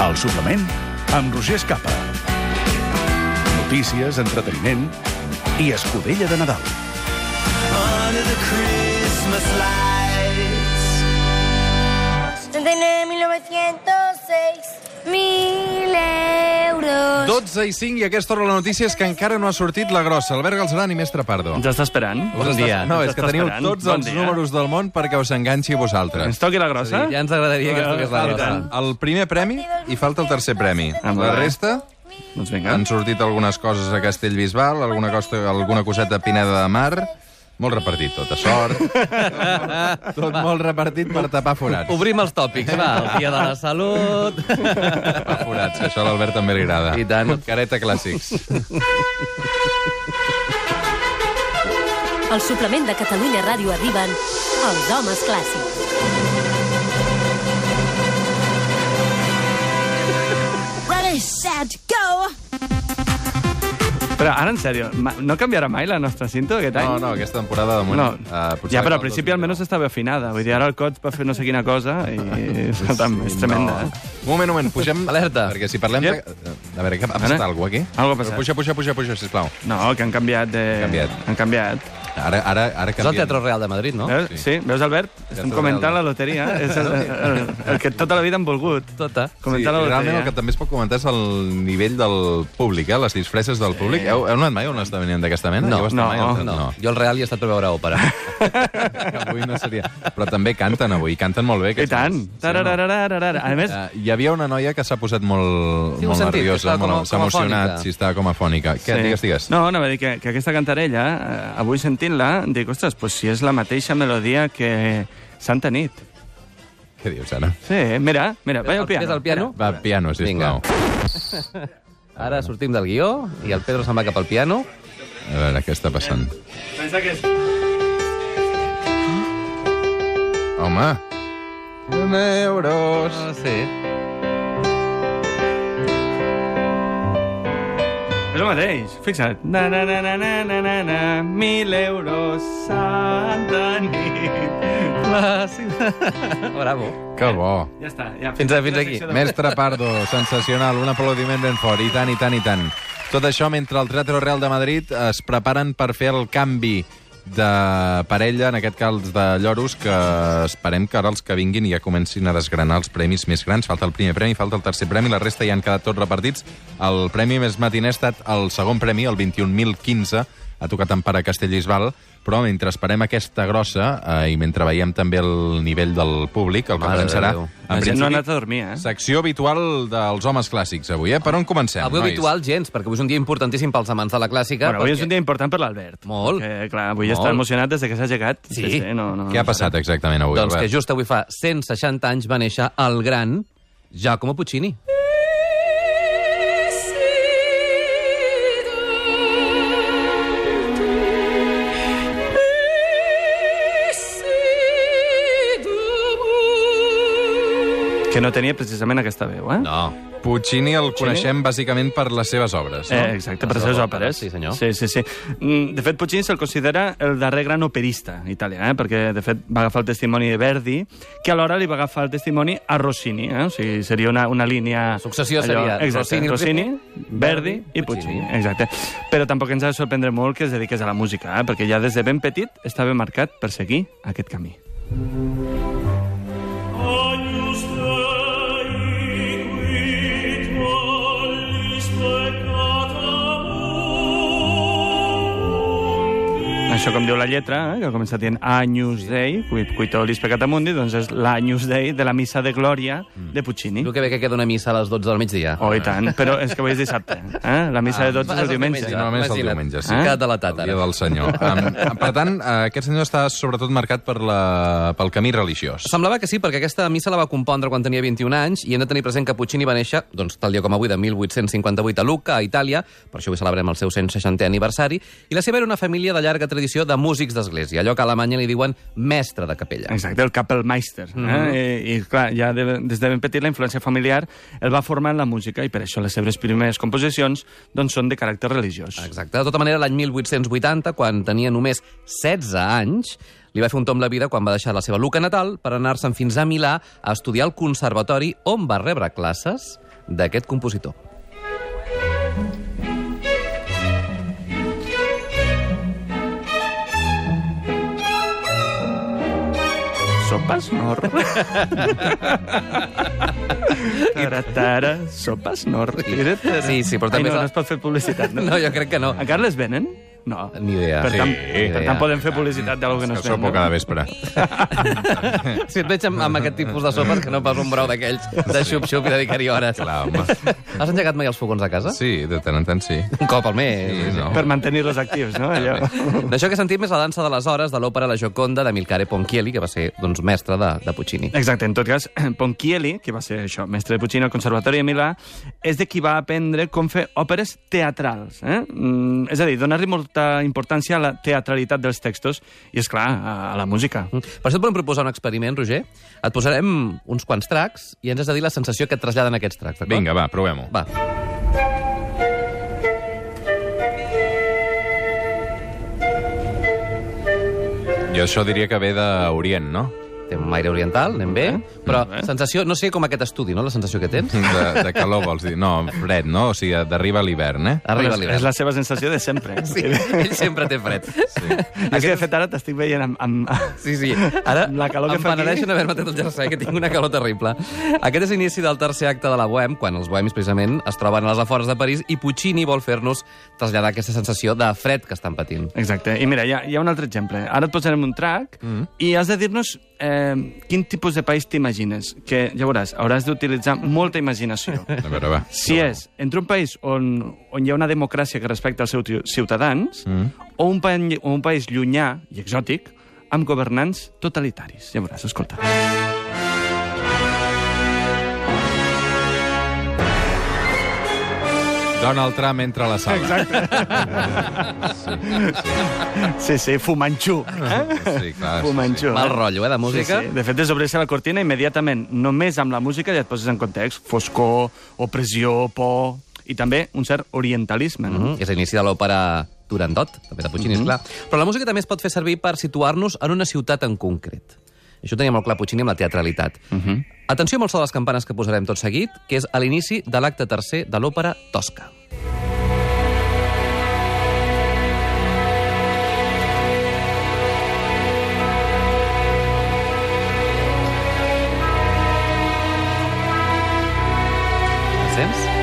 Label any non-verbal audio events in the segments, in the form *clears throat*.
El suplement amb Roger Escapa. Notícies, entreteniment i escudella de Nadal. under the Christmas lights. 79, 1906, mil euros. 12 i 5 i aquesta hora la notícia és que encara no ha sortit la grossa. Albert Galzeran i Mestre Pardo. Ens està esperant. Us està- No, és Ens que teniu esperant. tots Bon els dia. números del món perquè us enganxi a Ens vosaltres. toqui la grossa? Ja ens agradaria que estigués la I grossa. El primer premi i falta el tercer premi. Ah, La resta Doncs vinga. han sortit algunes coses a Castellbisbal, alguna, costa, alguna coseta a Pineda de Mar, molt repartit tot, a sort. *laughs* tot molt repartit per tapar forats. Obrim els tòpics, va. El dia de la salut... *laughs* Tapar forats, que això a l'Albert també li agrada. I tant. Careta clàssics. Al suplement de Catalunya Ràdio arriben els homes clàssics. Però ara, en sèrio, no canviarà mai la nostra cinta aquest any? No, no, aquesta temporada de moment... No. potser ja, però al principi 2019. almenys estava afinada. Vull dir, ara el cot va fer no sé quina cosa i... *laughs* Escolta'm, és tremenda, No. eh? Un moment, un moment, pugem... Alerta. Perquè si parlem Yep. de... A veure, què ha passat alguna aquí? Algo ha passat. Puja, puja, puja, puja, sisplau. No, que han canviat de... Canviat. Han canviat. Ara, ara, ara És el canviem. Teatre Real de Madrid, no? Veus? Sí. Veus, Albert? Estem Teatre comentant Real. la loteria. És el, *laughs* el, el, que tota la vida han volgut. Tota. Sí, Comentar la realment el loteria. que també es pot comentar és el nivell del públic, eh? les disfresses del públic. Heu, heu anat mai a un esdeveniment d'aquesta mena? No, no, mai al- No. Jo al Real hi he estat per veure òpera. *laughs* Avui no seria. Però també canten avui, canten molt bé. I tant. Sí, no? A més, Uh, hi havia una noia que s'ha posat molt, Sí, molt sentit, nerviosa, a- s'ha a emocionat, si estava com a fònica. Què, digues, digues. No, anava a dir que, que aquesta cantarella, eh, avui sentint-la, dic, ostres, pues si és la mateixa melodia que Santa Nit. Què dius, ara? Sí, mira, mira, vaig al piano. Ves al piano? Va, piano, sisplau. Ara sortim del guió i el Pedro se'n va cap al piano. A veure, què està passant? Pensa que és... Home! Un euros! Ah, sí. És el mateix, fixa't. Na, na, na, na, na, na, na, na, mil euros, Santa Nit. Clàssic. Bravo. Que bo! Ja està. Ja, Fins a- fins la aquí. de- Mestre Pardo, sensacional, un aplaudiment ben fort, i tant, i tant, i tant. Tot això mentre el Teatre Real de Madrid es preparen per fer el canvi de parella, en aquest cas de lloros, que esperem que ara els que vinguin ja comencin a desgranar els premis més grans. Falta el primer premi, falta el tercer premi, la resta ja han quedat tots repartits. El premi més matiner ha estat el segon premi, el 21.015, ha tocat en pare Castellbisbal, però mentre esperem aquesta grossa eh, i mentre veiem també el nivell del públic, el que Mare de Déu. La gent no ha anat a dormir, eh? Secció habitual dels homes clàssics avui, eh? Per on comencem, Avui nois? habitual gens, perquè avui és un dia importantíssim pels amants de la clàssica. Bueno, avui perquè... és un dia important per l'Albert. Molt. Perquè, clar, avui Molt. està emocionat des de que s'ha aixecat. Sí. no, no, Què ha passat exactament avui, Doncs que Albert? just avui fa 160 anys va néixer el gran Giacomo Puccini. Que no tenia precisament aquesta veu, eh? No. Puccini el coneixem bàsicament per les seves obres, no? Eh, exacte, per les seves òperes. Sí, senyor. Sí, sí, sí. Mm, De fet, Puccini se'l considera el darrer gran operista italià, eh? perquè, de fet, va agafar el testimoni de Verdi, que alhora li va agafar el testimoni a Rossini. Eh? O sigui, seria una, una línia... Successió seria exacte, Rossini, Rossini, Verdi i Puccini. Puccini. Exacte. Però tampoc ens ha de sorprendre molt que es dediqués a la música, eh? perquè ja des de ben petit estava marcat per seguir aquest camí. Agnus Això com diu la lletra, eh, que comença dient Agnus Dei, quid quitolis peccata mundi, doncs és l'Agnus Dei de la missa de Glòria de Puccini. Diu que bé que queda una missa a les 12 del migdia. Oh, i tant, però és que avui és dissabte. Eh? La missa de 12 és el diumenge. Sí, normalment és el diumenge, sí. Eh? Que delatat, El dia del senyor. Um, per tant, uh, aquest senyor està sobretot marcat per la, pel camí religiós. Semblava que sí, perquè aquesta missa la va compondre quan tenia 21 anys i hem de tenir present que Puccini va néixer, doncs, tal dia com avui, de 1858 a Lucca, a Itàlia, per això avui celebrem el seu 160è aniversari, i la seva era una família de llarga tradició de músics d'església, allò que a Alemanya li diuen mestre de capella. Exacte, el Kapellmeister. Eh? I, I, clar, ja de, des de ben petit la influència familiar el va formar en la música i per això les seves primeres composicions doncs, són de caràcter religiós. Exacte. De tota manera, l'any 1880, quan tenia només 16 anys, li va fer un tom la vida quan va deixar la seva Luca natal per anar-se'n fins a Milà a estudiar al conservatori on va rebre classes d'aquest compositor. Sopes nor. *laughs* tara, tara, sopes nor. Sí, sí, però també Ai, no, no es pot fer publicitat, no? *laughs* No, jo crec que no. Encara les venen? No. Ni idea. Per Sí, tant, ni per idea. tant podem fer publicitat d'alguna que no es sopo cada vespre. Si et veig amb, amb aquest tipus de sopes, que no pas un brou d'aquells de xup-xup i dedicar-hi hores. Clar, home. Has engegat mai els fogons a casa? Sí, de tant en tant sí. Un cop al mes. Sí, no. Per mantenir-los actius, no? Allò. D'això que sentim és la dansa de les hores de l'òpera La Gioconda de Milcare Ponchielli, que va ser doncs, mestre de, de Puccini. Exacte, en tot cas, *clears throat* Ponchielli, que va ser això, mestre de Puccini al Conservatori de Milà, és de qui va aprendre com fer òperes teatrals. Eh? Mm, és a dir, donar-li molta importància a la teatralitat dels textos i, és clar, a, a la música. Per això et volem proposar un experiment, Roger. Et posarem uns quants tracks i ens has de dir la sensació que et traslladen aquests tracks, d'acord? Vinga, va, provem-ho. Va. Jo això diria que ve d'Orient, no? Té un aire oriental, anem bé, però Molt bé. sensació, no sé com aquest estudi, no?, la sensació que tens. De, de *laughs* calor, vols dir? No, fred, no? O sigui, d'arriba l'hivern, eh? Arriba l'hivern. és la seva sensació de sempre. *laughs* Sí, ell sempre té fred. Sí, *laughs* És que, de fet, ara t'estic veient amb... amb... sí, sí. Ara Amb la calor que em fa aquí. penedeixo d'haver-me tret el jersei, que tinc una calor terrible. Aquest és l'inici del tercer acte de la Bohème, quan els bohemis, precisament, es troben a les afores de París i Puccini vol fer-nos traslladar aquesta sensació de fred que estan patint. Exacte. I mira, hi ha, hi ha un altre exemple. Ara et posarem un track Mm. i has de dir-nos eh, quin tipus de país t'imagines. Que, ja veuràs, hauràs d'utilitzar molta imaginació. A veure, va. Si és entre un país on, on hi ha una democràcia que respecta els seus ciutadans Mm. o, un pa, o un país llunyà i exòtic amb governants totalitaris. Ja veuràs, escolta. Donald Trump entra a la sala. Exacte. Sí, sí, Fumanxú. Eh? Sí, clar. Fumanxú. Mal eh? rotllo, eh, de música. Sí, sí. De fet, desobrir-se la cortina immediatament. Només amb la música ja et poses en context. Foscor, opressió, por... I també un cert orientalisme, no? Mm -hmm. És l'inici de l'òpera Turandot, també de Puccini, mm -hmm. clar. Però la música també es pot fer servir per situar-nos en una ciutat en concret. Això ho tenia molt clar Puccini amb la teatralitat. Mm -hmm. Atenció amb el so de les campanes que posarem tot seguit, que és a l'inici de l'acte tercer de l'òpera Tosca. Sents?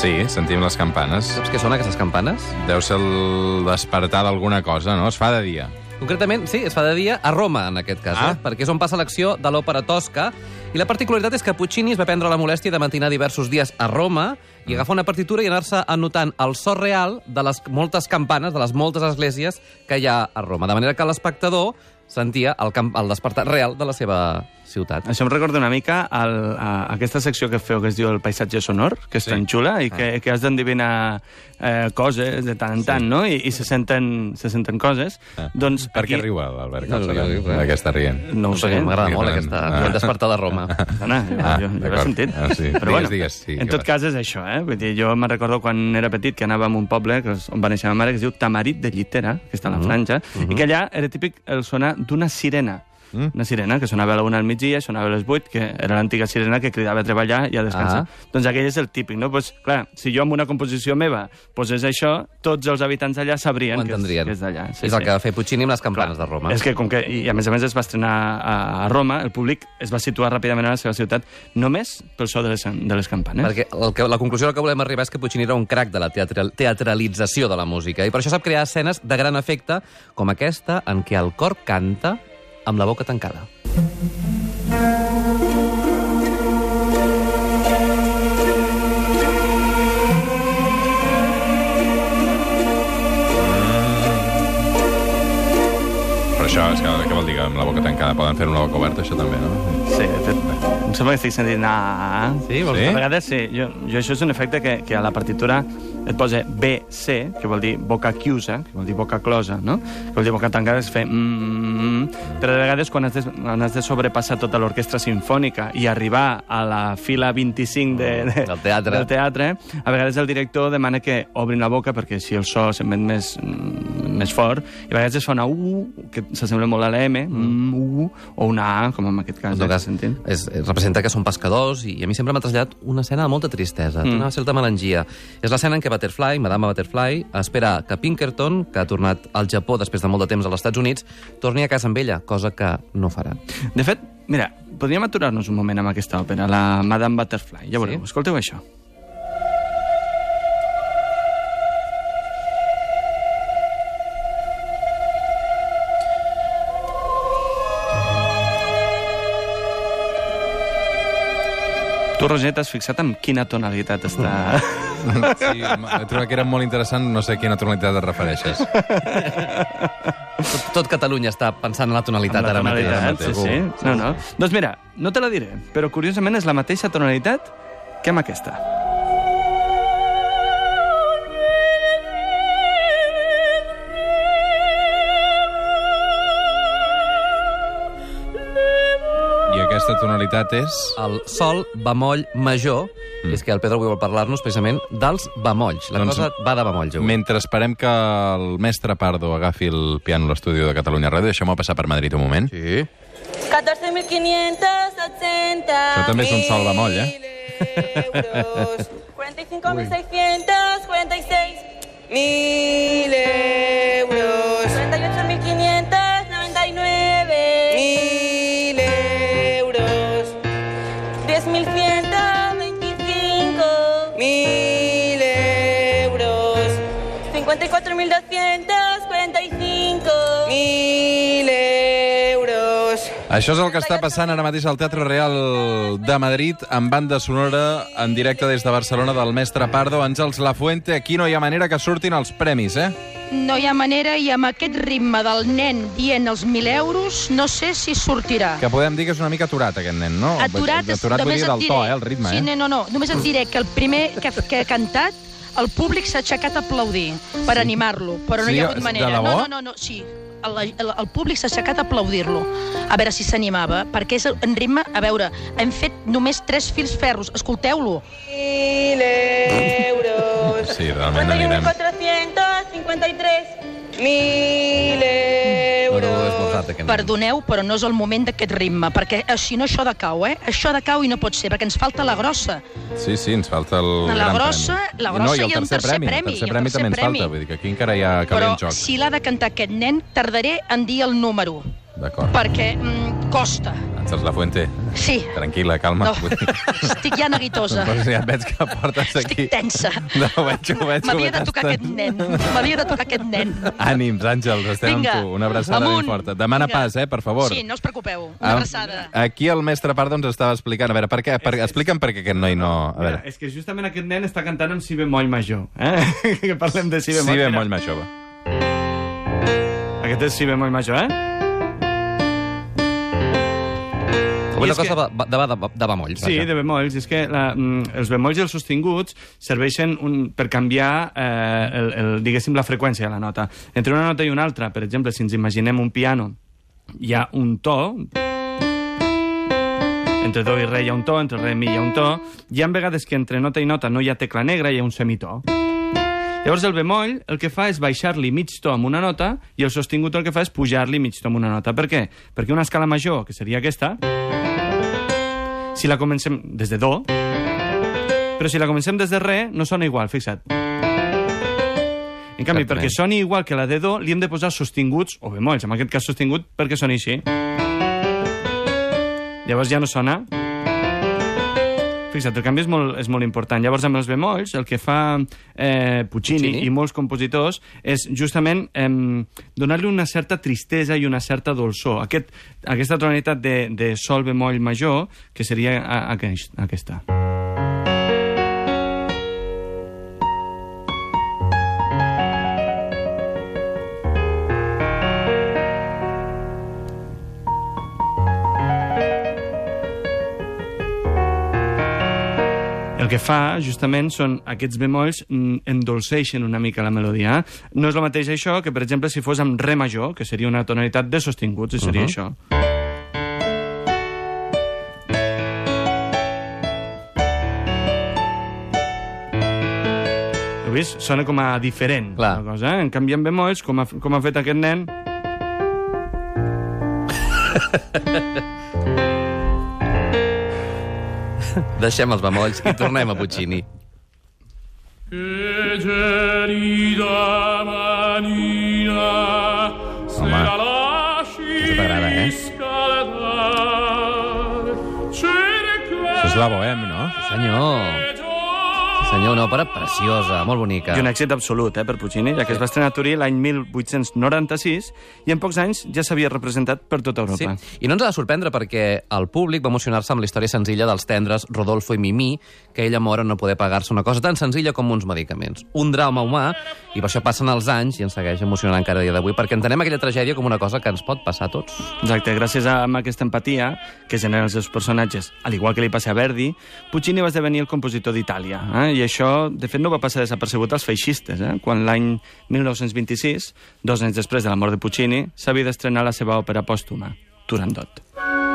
Sí, sentim les campanes. Saps què són aquestes campanes? Deu ser el despertar d'alguna cosa, no? Es fa de dia. Concretament, sí, es fa de dia a Roma, en aquest cas, Ah. eh? perquè és on passa l'acció de l'òpera Tosca, i la particularitat és que Puccini es va prendre la molèstia de matinar diversos dies a Roma i agafar una partitura i anar-se anotant el so real de les moltes campanes, de les moltes esglésies que hi ha a Roma, de manera que l'espectador sentia el, camp, el despertar real de la seva ciutat. Això em recorda una mica al, a aquesta secció que feu que es diu el paisatge sonor, que és Sí. tan xula i que, que has d'endevinar eh, coses de tant en tant, no? I, i se, senten, se senten coses. Doncs Per aquí... què riu l'Albert No, no, no, no. Aquesta rient. No ho sé. M'agrada sí, molt aquesta, Ah. aquest despertar de Roma. Dona, jo, Ah, jo, jo l'he sentit. Ah, sí. Però Digues, bueno, digues, sí, en tot cas és això, eh? Vull dir, jo me'n recordo quan era petit que anàvem a un poble que és on va néixer ma mare, que es diu Tamarit de Llitera, que està a la franja, i que allà era típic el sonar d'una sirena. Mm. Una sirena que sonava a la una al migdia, sonava a les vuit, que era l'antiga sirena que cridava a treballar i a descansar. Ah. Doncs aquell és el típic, no? Pues, clar, si jo amb una composició meva posés això, tots els habitants d'allà sabrien que és, que és d'allà. és el que va fer Puccini amb les campanes de Roma. És que, com que, i a més a més es va estrenar a, a Roma, el públic es va situar ràpidament a la seva ciutat només pel so de les, de les campanes. Perquè el que, la conclusió a la que volem arribar és que Puccini era un crac de la teatral, teatralització de la música i per això sap crear escenes de gran efecte com aquesta en què el cor canta amb la boca tancada. Això, és que, què vol dir amb la boca tancada poden fer una boca oberta, això també, no? Sí, de fet, em sembla que estic sentint... Ah, Sí, vols Sí? A vegades sí. Jo, jo això és un efecte que, que a la partitura et posa BC, que vol dir boca chiusa, que vol dir boca closa, no? Que vol dir boca tancada, és fer... Mm, Mm, però de vegades, quan has de, quan has de sobrepassar tota l'orquestra sinfònica i arribar a la fila 25 de, de, Del teatre. del teatre, a vegades el director demana que obrin la boca perquè si el so s'emet més, mm, més fort, i a vegades es fa una U, que s'assembla molt a la M, mm. U, o una A, com en aquest cas. En tot ja cas, sentit. és, és, representa que són pescadors i a mi sempre m'ha traslladat una escena de molta tristesa, mm. una certa melangia. És l'escena en què Butterfly, Madame Butterfly, espera que Pinkerton, que ha tornat al Japó després de molt de temps als Estats Units, torni a casa amb ella, cosa que no farà. De fet, mira, podríem aturar-nos un moment amb aquesta òpera, la Madame Butterfly. Ja veureu, Sí? escolteu això. Tu, Roger, t'has fixat en quina tonalitat està... Sí, he trobat que era molt interessant, no sé a quina tonalitat et refereixes. Tot, tot Catalunya està pensant en la tonalitat Amb la ara mateix. tonalitat, Sí, sí. No, no. Doncs mira, no te la diré, però curiosament és la mateixa tonalitat que amb aquesta. Tonalitat és... El sol bemoll major, mm. és que el Pedro avui vol parlar-nos precisament dels bemolls. La Doncs cosa va de bemolls, avui. Mentre esperem que el mestre Pardo agafi el piano a l'estudi de Catalunya Ràdio, deixem-ho passar per Madrid un moment. Sí. 14.580. Això també és un sol bemoll, eh? euros. 45.646. Mil euros. *laughs* 38.599. Això és el que està passant ara mateix al Teatre Real de Madrid, amb banda sonora en directe des de Barcelona del mestre Pardo, Àngels Lafuente. Aquí no hi ha manera que surtin els premis, eh? No hi ha manera i amb aquest ritme del nen dient els 1.000 euros no sé si sortirà. Que podem dir que és una mica aturat, aquest nen, no? Aturat, aturat vull només dir del to, diré- eh? El ritme, sí, eh? no, no, només et diré que el primer que, que ha cantat el públic s'ha aixecat a aplaudir per animar-lo, però no Sí, hi ha hagut de manera. debò? No, no, no, no, sí. El, el, el públic s'ha aixecat a aplaudir-lo, a veure si s'animava, perquè és en ritme... A veure, hem fet només tres fils ferros, escolteu-lo. Mil euros. Sí, realment anirem. 453. Mil no, esmorzat, aquest nen. Perdoneu, però no és el moment d'aquest ritme, perquè eh, si no això decau, eh? Això decau i no pot ser, perquè ens falta la grossa. Sí, sí, ens falta el La gran grossa- premi. la grossa no, i el i el tercer, tercer premi. premi, El tercer i el premi tercer també ens premi. falta, vull dir que aquí encara hi ha Però calent joc. si l'ha de cantar aquest nen, tardaré en dir el número, D'acord. perquè mm, costa. Àngels Lafuente, Sí. tranquil·la, calma. No, estic ja neguitosa. Doncs ja et veig que portes aquí... Estic tensa. No, ho veig, ho veig. M'havia de tocar aquest nen. M'havia de tocar aquest nen. Ànims, Àngels, estem Vinga, amb tu. Una abraçada ben amunt. forta. Demana Vinga. pas, eh, per favor. Sí, no us preocupeu. Una Ah, abraçada. Aquí el mestre Pardo ens estava explicant. A veure, per què? Per, explica'm per què aquest noi no... A veure, Mira, és que justament aquest nen està cantant en si bemoll major. Eh? *laughs* que parlem de si si bemoll. ve Mira, molt major. va. Aquest és si bemoll major, eh? És cosa que- de, de, de bemolls. Sí, vaja. de bemolls. És que la, mm, els bemolls i els sostinguts serveixen un, per canviar eh, el, el, diguéssim, la freqüència de la nota. Entre una nota i una altra, per exemple, si ens imaginem un piano, hi ha un to, entre do i re hi ha un to, entre re i mi hi ha un to, hi ha vegades que entre nota i nota no hi ha tecla negra, hi ha un semitó. Llavors el bemoll el que fa és baixar-li mig to amb una nota i el sostingut el que fa és pujar-li mig to amb una nota. Per què? Perquè una escala major, que seria aquesta, si la comencem des de do, però si la comencem des de re, no sona igual, fixa't. En canvi, Exactament. perquè soni igual que la de do, li hem de posar sostinguts, o bemolls, en aquest cas sostingut, perquè soni així. Llavors ja no sona. Fixa't, el canvi és molt, és molt important. Llavors, amb els bemolls, el que fa eh, Puccini, Puccini. i molts compositors és justament eh, donar-li una certa tristesa i una certa dolçor. Aquest, aquesta tonalitat de, de sol bemoll major, que seria a, aquest, aquesta. El que fa, justament, són aquests bemolls mm, endolceixen una mica la melodia. No és el mateix això que, per exemple, si fos amb re major, que seria una tonalitat de sostinguts, i seria Mhm. això. Heu vist? Sona com a diferent, Clar. la cosa, eh? En canvi, amb bemolls, com ha, com ha fet aquest nen... *laughs* *laughs* Deixem els bemolls i tornem a Puccini. Che gelida manina se Home, la lasci t'agrada, eh? scaldar. Això és la bohem, no? Senyor, senyor, una òpera preciosa, molt bonica. I un èxit absolut, eh, per Puccini, ja que es va estrenar a Turí l'any 1896 i en pocs anys ja s'havia representat per tota Sí, Europa. i no ens ha de sorprendre perquè el públic va emocionar-se amb la història senzilla dels tendres Rodolfo i Mimí, que ella mor en no poder pagar-se una cosa tan senzilla com uns medicaments. Un drama humà, i per això passen els anys i ens segueix emocionant encara dia d'avui, perquè entenem aquella tragèdia com una cosa que ens pot passar a tots. Exacte, gràcies a aquesta empatia que generen els seus personatges, al igual que li passa a Verdi, Puccini va esdevenir el compositor d'Itàlia. Eh? I això, de fet, no va passar desapercebut als feixistes, eh? quan l'any 1926, dos anys després de la mort de Puccini, s'havia d'estrenar la seva òpera pòstuma, Turandot. Signore,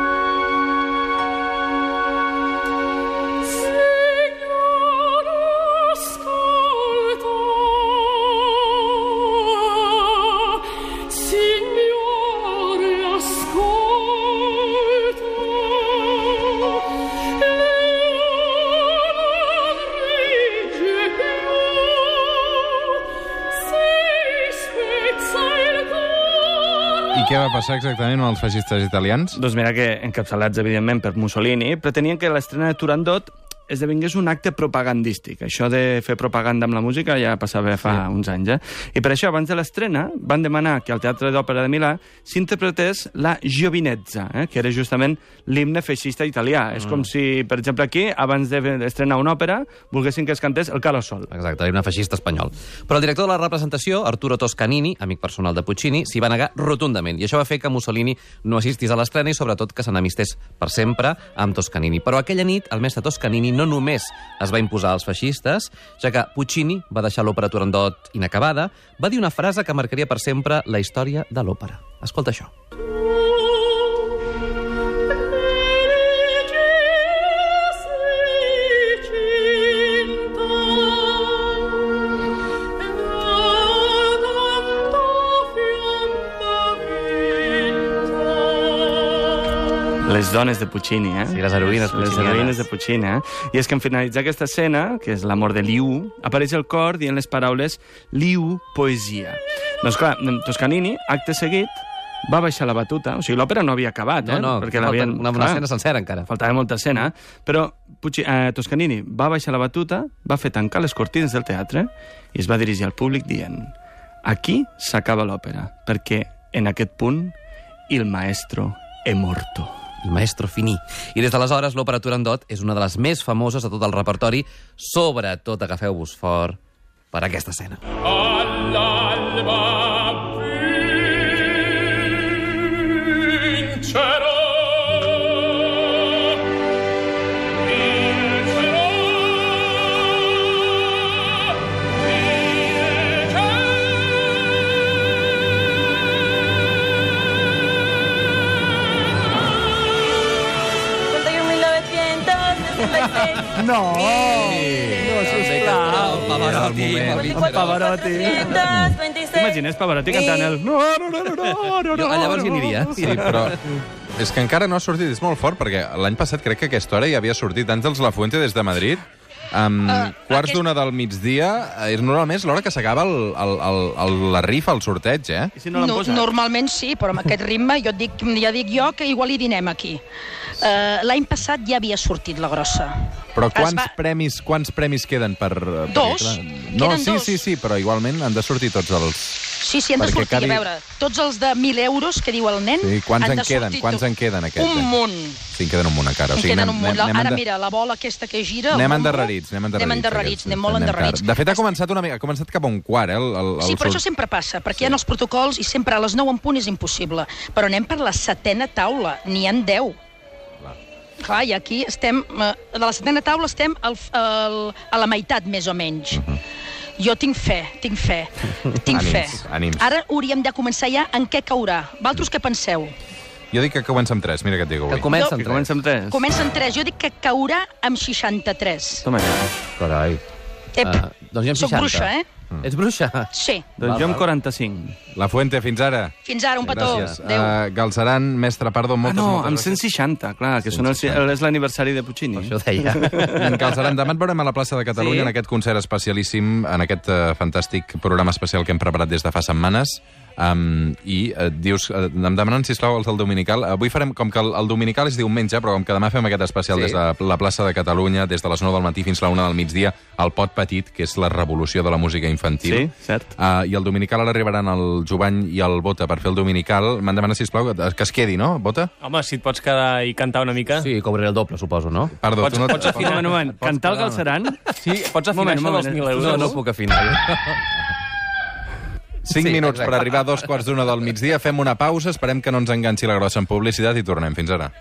què va passar exactament amb els feixistes italians? Doncs mira que, encapçalats, evidentment, per Mussolini, pretenien que l'estrena de Turandot esdevingués un acte propagandístic. Això de fer propaganda amb la música ja passava fa sí. uns anys, eh? I per això, abans de l'estrena, van demanar que al Teatre d'Òpera de Milà s'interpretés la Giovinezza, eh? que era justament l'himne feixista italià. Mm. És com si, per exemple, aquí, abans d'estrenar una òpera, volguessin que es cantés el Calo Sol. Exacte, un feixista espanyol. Però el director de la representació, Arturo Toscanini, amic personal de Puccini, s'hi va negar rotundament. I això va fer que Mussolini no assistís a l'estrena i, sobretot, que s'enemistés per sempre amb Toscanini. Però aquella nit, el mestre Toscanini no només es va imposar als feixistes, ja que Puccini va deixar l'òpera Turandot inacabada, va dir una frase que marcaria per sempre la història de l'òpera. Escolta això. Les dones de Puccini, eh? Sí, les heroïnes Les heroïnes de Puccini, eh? I és que en finalitzar aquesta escena, que és l'amor de Liu, apareix el cor dient les paraules Liu, poesia. Doncs clar, Toscanini, acte seguit, va baixar la batuta, o sigui, l'òpera no havia acabat, No, eh? no, perquè l'havien... una, una escena sencera encara. Faltava molta escena, però Pucci, eh, Toscanini va baixar la batuta, va fer tancar les cortines del teatre i es va dirigir al públic dient aquí s'acaba l'òpera, perquè en aquest punt il maestro è morto. El maestro finí. I des d'aleshores l'òpera Turandot és una de les més famoses de tot el repertori, sobretot agafeu-vos fort per aquesta escena. All'alba No! Pavarotti. Pavarotti. T'imagines Pavarotti cantant el... No, no, no, no, no, no, Jo llavors hi aniria. Sí, però és que encara no ha sortit, és molt fort, perquè l'any passat crec que a aquesta hora ja havia sortit Àngels La Fuente des de Madrid, amb Uh, quarts aquest- d'una del migdia, és normalment és l'hora que s'acaba el, el, el, el, la rifa, el sorteig, eh? I si no No, posat? normalment sí, però amb aquest ritme jo et dic, ja dic jo que igual hi dinem aquí. Uh, L'any passat ja havia sortit la grossa. Però Es quants, va- premis, quants premis queden per... perquè, Dos. clar, No, Queden sí, dos. sí, sí, però igualment han de sortir tots els... Sí, sí, han de sortir, cada- a veure, tots els de 1.000 euros que diu el nen... Sí, quants han en de queden? Quants en queden, aquests, Un eh? munt. Sí, en queden un munt encara. O En sigui, queden anem- un munt. anem- anem Ara, de- mira, la bola aquesta que gira... Anem endarrerits, anem endarrerits. Anem endarrerits, anem molt endarrerits. De fet, ha començat, una mica, ha començat cap a un quart, eh? El, el, el Sí, però això sempre passa, perquè hi ha els protocols i sempre a les 9 en punt és impossible. Però anem per la setena taula, n'hi han 10. Clar, i aquí estem... eh, De la setena taula estem al, al, a la meitat, més o menys. Jo tinc fe, tinc fe, tinc Ànims, fe. ànims. Ara hauríem de començar ja en què caurà. Vosaltres què penseu? Jo dic que comença amb 3, mira què et dic avui. Que comença amb Que tres. comença amb tres. Comença en 3. Jo dic que caurà amb 63. Toma ja. Carai. Ep, Ah, doncs jo amb soc 60. bruixa, eh? Ets bruixa? Sí. Doncs jo amb 45. La Fuente, fins ara. Fins ara, un petó. Gràcies. Adéu. Uh, Galceran, mestre Pardo, Ah, moltes, no, moltes amb gràcies. 160, clar, que són els, 160. és l'aniversari de Puccini. Això deia. *laughs* Galceran, demà et veurem a la plaça de Catalunya Sí? en aquest concert especialíssim, en aquest uh, fantàstic programa especial que hem preparat des de fa setmanes. Um, I uh, dius, uh, em demanen, sisplau, els del Dominical. Avui farem, com que el, el Dominical és diumenge, però com que demà fem aquest especial Sí. des de la plaça de Catalunya, des de les 9 del matí fins a la 1 del migdia, al Pot Petit, que és la revolució de la música infantil. Sí, cert. Uh, I el Dominical ara arribaran el Jovany i el Bota per fer el Dominical. M'han demanat, sisplau, que, que es quedi, no, Bota? Home, si et pots quedar i cantar una mica... Sí, cobraré el doble, suposo, no? Perdó, Pots- tu no... pots afinar. moment, Cantar el Galceran? Sí, pots afinar Moment, això dels eh? 1.000 euros. No, no puc afinar. *laughs* 5 Sí, minuts exacte. per arribar a dos quarts d'una del migdia. Fem una pausa, esperem que no ens enganxi la grossa en publicitat i tornem. Fins ara.